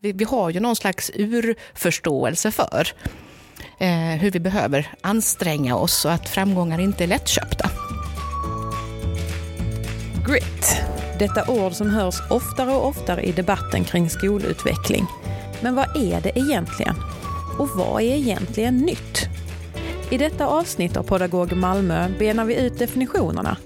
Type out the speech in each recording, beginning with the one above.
Vi, vi har ju någon slags urförståelse för eh, hur vi behöver anstränga oss och att framgångar inte är lättköpta. Grit. Detta ord som hörs oftare och oftare i debatten kring skolutveckling. Men vad är det egentligen? Och vad är egentligen nytt? I detta avsnitt av Pedagog Malmö benar vi ut definitionerna,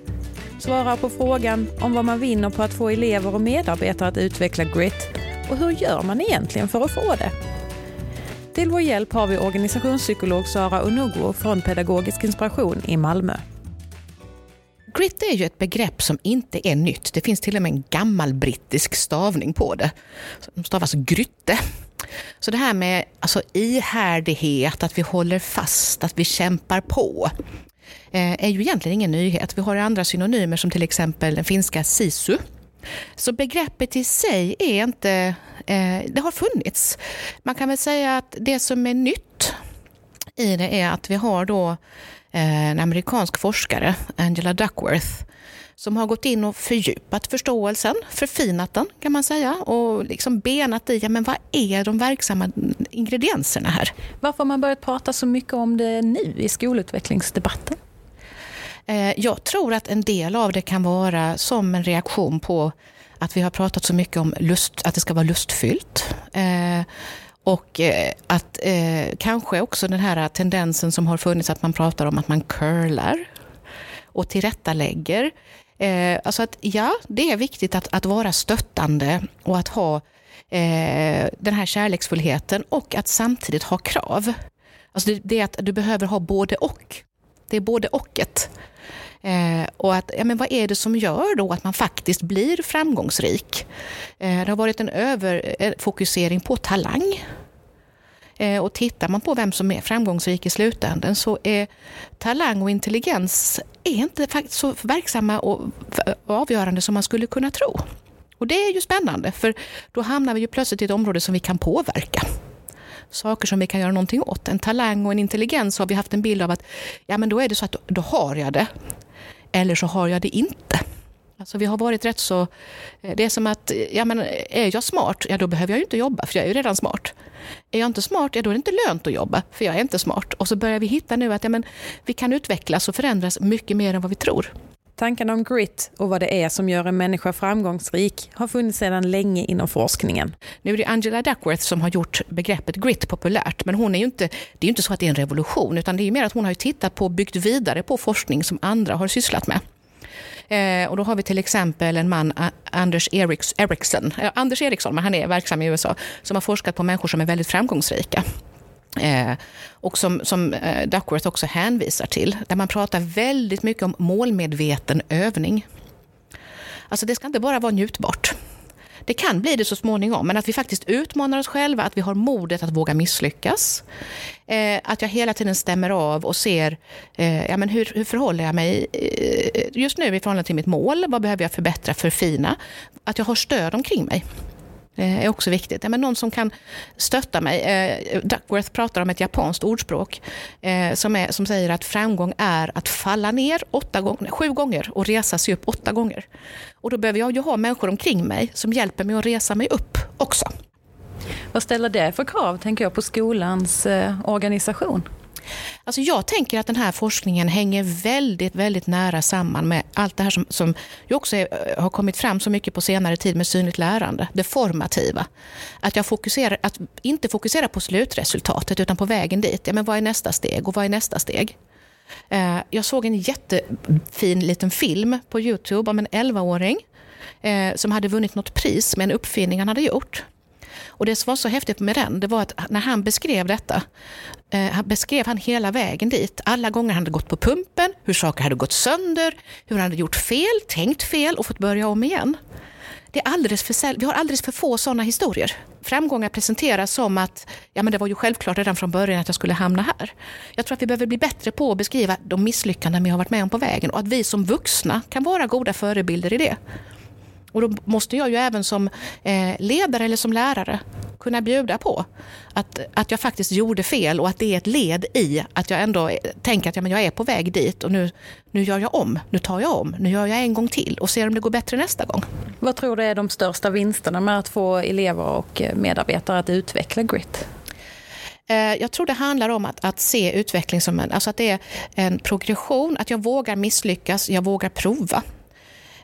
svarar på frågan om vad man vinner på att få elever och medarbetare att utveckla grit och hur gör man egentligen för att få det? Till vår hjälp har vi organisationspsykolog Sara Onugo från Pedagogisk inspiration i Malmö. Grit är ju ett begrepp som inte är nytt. Det finns till och med en gammal brittisk stavning på det. De stavas grytte. Så det här med alltså, ihärdighet, att vi håller fast, att vi kämpar på eh, är ju egentligen ingen nyhet. Vi har andra synonymer som till exempel den finska sisu. Så begreppet i sig är inte, eh, det har funnits. Man kan väl säga att det som är nytt i det är att vi har då eh, en amerikansk forskare, Angela Duckworth, som har gått in och fördjupat förståelsen, förfinat den kan man säga och liksom benat i, ja, men vad är de verksamma ingredienserna här? Varför har man börjat prata så mycket om det nu i skolutvecklingsdebatten? Eh, jag tror att en del av det kan vara som en reaktion på att vi har pratat så mycket om lust, att det ska vara lustfyllt. Eh, och eh, att kanske också den här tendensen som har funnits att man pratar om att man curlar och tillrättalägger. Alltså att ja, det är viktigt att, att vara stöttande och att ha den här kärleksfullheten och att samtidigt ha krav. Alltså det, det är att du behöver ha både och. Det är både ochet. Eh, och att, ja, men vad är det som gör då att man faktiskt blir framgångsrik? Eh, det har varit en överfokusering eh, på talang. Eh, och tittar man på vem som är framgångsrik i slutändan så är talang och intelligens är inte så verksamma och eh, avgörande som man skulle kunna tro. Och det är ju spännande, för då hamnar vi ju plötsligt i ett område som vi kan påverka saker som vi kan göra någonting åt. En talang och en intelligens har vi haft en bild av att ja, men då är det så att då har jag det eller så har jag det inte. Alltså vi har varit rätt så... Eh, det är som att, eh, ja men eh, är jag smart, ja då behöver jag ju inte jobba, för jag är ju redan smart. Är jag inte smart, ja då är det inte lönt att jobba, för jag är inte smart. Och så börjar vi hitta nu att ja, men, vi kan utvecklas och förändras mycket mer än vad vi tror. Tankarna om grit och vad det är som gör en människa framgångsrik har funnits sedan länge inom forskningen. Nu är det Angela Duckworth som har gjort begreppet grit populärt, men hon är ju inte, det är ju inte så att det är en revolution, utan det är mer att hon har tittat på och byggt vidare på forskning som andra har sysslat med. Eh, och då har vi till exempel en man, Anders Eriks, Eriksson, eh, Anders Eriksson, men han är verksam i USA, som har forskat på människor som är väldigt framgångsrika. Eh, och som, som eh, Duckworth också hänvisar till, där man pratar väldigt mycket om målmedveten övning. Alltså det ska inte bara vara njutbart. Det kan bli det så småningom, men att vi faktiskt utmanar oss själva, att vi har modet att våga misslyckas. Eh, att jag hela tiden stämmer av och ser, eh, ja, men hur, hur förhåller jag mig eh, just nu i förhållande till mitt mål? Vad behöver jag förbättra, förfina? Att jag har stöd omkring mig. Eh, är också viktigt. men någon som kan stötta mig. Eh, Duckworth pratar om ett japanskt ordspråk eh, som, är, som säger att framgång är att falla ner åtta gånger, sju gånger och resa sig upp åtta gånger. Och då behöver jag ju ha människor omkring mig som hjälper mig att resa mig upp också. Vad ställer det för krav, tänker jag, på skolans eh, organisation? Alltså jag tänker att den här forskningen hänger väldigt, väldigt nära samman med allt det här som, som ju också är, eh, har kommit fram så mycket på senare tid med synligt lärande, det formativa. Att jag fokuserar, att inte fokusera på slutresultatet utan på vägen dit. Ja, men vad är nästa steg och vad är nästa steg? Eh, jag såg en jättefin liten film på Youtube om en 11-åring eh, som hade vunnit något pris med en uppfinning han hade gjort. Och det som var så häftigt med den, det var att när han beskrev detta, eh, beskrev han hela vägen dit. Alla gånger han hade gått på pumpen, hur saker hade gått sönder, hur han hade gjort fel, tänkt fel och fått börja om igen. Det är alldeles för, vi har alldeles för få sådana historier. Framgångar presenteras som att ja, men det var ju självklart redan från början att jag skulle hamna här. Jag tror att vi behöver bli bättre på att beskriva de misslyckanden vi har varit med om på vägen och att vi som vuxna kan vara goda förebilder i det. Och då måste jag ju även som eh, ledare eller som lärare kunna bjuda på att, att jag faktiskt gjorde fel och att det är ett led i att jag ändå tänker att ja, men jag är på väg dit och nu, nu gör jag om, nu tar jag om, nu gör jag en gång till och ser om det går bättre nästa gång. Vad tror du är de största vinsterna med att få elever och medarbetare att utveckla grit? Eh, jag tror det handlar om att, att se utveckling som en, alltså att det är en progression, att jag vågar misslyckas, jag vågar prova.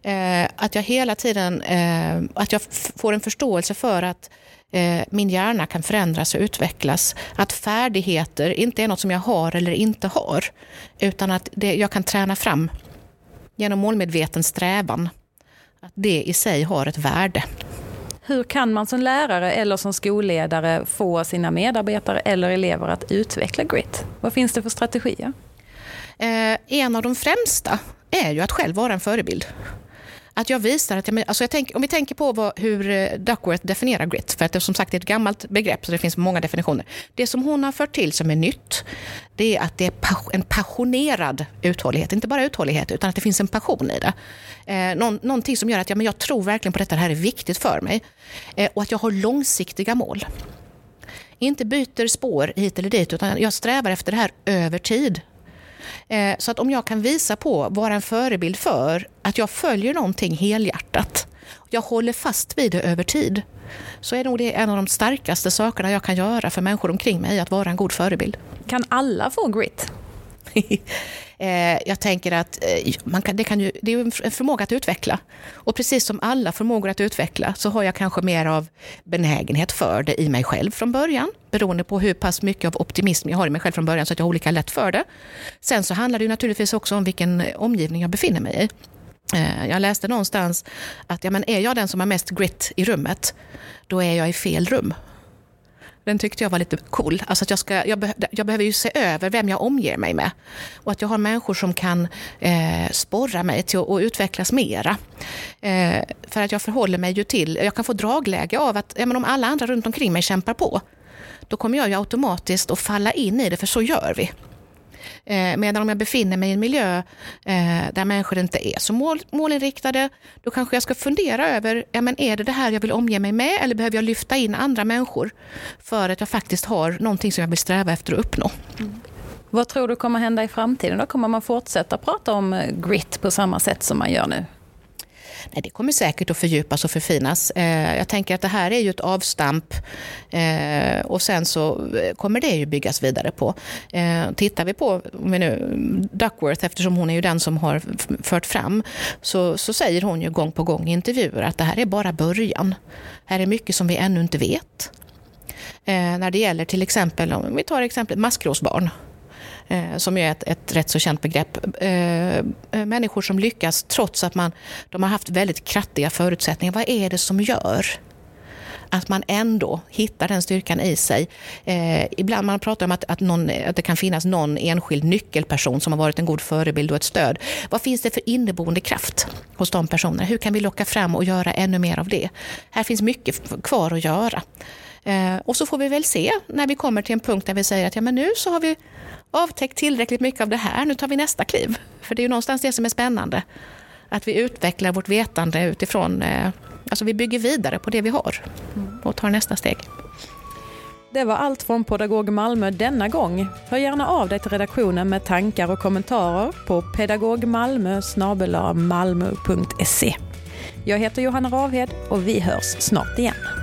Eh, att jag hela tiden eh, att jag får en förståelse för att eh, min hjärna kan förändras och utvecklas. Att färdigheter inte är något som jag har eller inte har, utan att det, jag kan träna fram genom målmedveten strävan. Att det i sig har ett värde. Hur kan man som lärare eller som skolledare få sina medarbetare eller elever att utveckla grit? Vad finns det för strategier? Eh, en av de främsta är ju att själv vara en förebild att jag visar att jag, alltså jag tänk, om vi tänker på vad, hur eh, Duckworth definierar grit, för att det som sagt är ett gammalt begrepp så det finns många definitioner. Det som hon har fört till som är nytt, det är att det är en passionerad uthållighet. Inte bara uthållighet, utan att det finns en passion i det. Eh, någon, någonting som gör att ja, men jag tror verkligen på detta, det här är viktigt för mig. Eh, och att jag har långsiktiga mål. Inte byter spår hit eller dit, utan jag strävar efter det här över tid. Eh, så att om jag kan visa på, vara en förebild för att jag följer någonting helhjärtat, jag håller fast vid det över tid, så är nog det en av de starkaste sakerna jag kan göra för människor omkring mig, att vara en god förebild. Kan alla få grit? Eh, jag tänker att eh, man kan, det, kan ju, det är en förmåga att utveckla. Och precis som alla förmågor att utveckla så har jag kanske mer av benägenhet för det i mig själv från början. Beroende på hur pass mycket av optimism jag har i mig själv från början så att jag har olika lätt för det. Sen så handlar det ju naturligtvis också om vilken eh, omgivning jag befinner mig i. Jag läste någonstans att ja, men är jag den som har mest grit i rummet, då är jag i fel rum. Den tyckte jag var lite cool. Alltså att jag, ska, jag, be, jag behöver ju se över vem jag omger mig med. Och att jag har människor som kan eh, sporra mig till att utvecklas mera. Eh, för att jag förhåller mig ju till, jag kan få dragläge av att ja, men om alla andra runt omkring mig kämpar på, då kommer jag ju automatiskt att falla in i det, för så gör vi. Eh, medan om jag befinner mig i en miljö eh, där människor inte är så mål, målinriktade, då kanske jag ska fundera över, ja, men är det det här jag vill omge mig med eller behöver jag lyfta in andra människor för att jag faktiskt har någonting som jag vill sträva efter att uppnå. Mm. Vad tror du kommer hända i framtiden? Då kommer man fortsätta prata om eh, grit på samma sätt som man gör nu? Nej, det kommer säkert att fördjupas och förfinas. Eh, jag tänker att det här är ju ett avstamp eh, och sen så eh, kommer det ju byggas vidare på. Eh, tittar vi på vi nu, Duckworth, eftersom hon är ju den som har fört fram, så, så säger hon ju gång på gång i intervjuer att det här är bara början. Här är mycket som vi ännu inte vet. Eh, när det gäller till exempel, om vi tar exemplet maskrosbarn eh, som är ett, ett rätt så känt begrepp. Eh, eh, människor som lyckas trots att man, de har haft väldigt krattiga förutsättningar. Vad är det som gör att man ändå hittar den styrkan i sig. Eh, ibland man pratar om att, att, någon, att det kan finnas någon enskild nyckelperson som har varit en god förebild och ett stöd. Vad finns det för inneboende kraft hos de personerna? Hur kan vi locka fram och göra ännu mer av det? Här finns mycket kvar att göra. Eh, och så får vi väl se när vi kommer till en punkt där vi säger att ja, men nu så har vi avtäckt tillräckligt mycket av det här, nu tar vi nästa kliv. För det är ju någonstans det som är spännande. Att vi utvecklar vårt vetande utifrån, eh, alltså vi bygger vidare på det vi har och tar nästa steg. Det var allt från Pedagog Malmö denna gång. Hör gärna av dig till redaktionen med tankar och kommentarer på pedagogmalmö Jag heter Johanna Ravhed och vi hörs snart igen.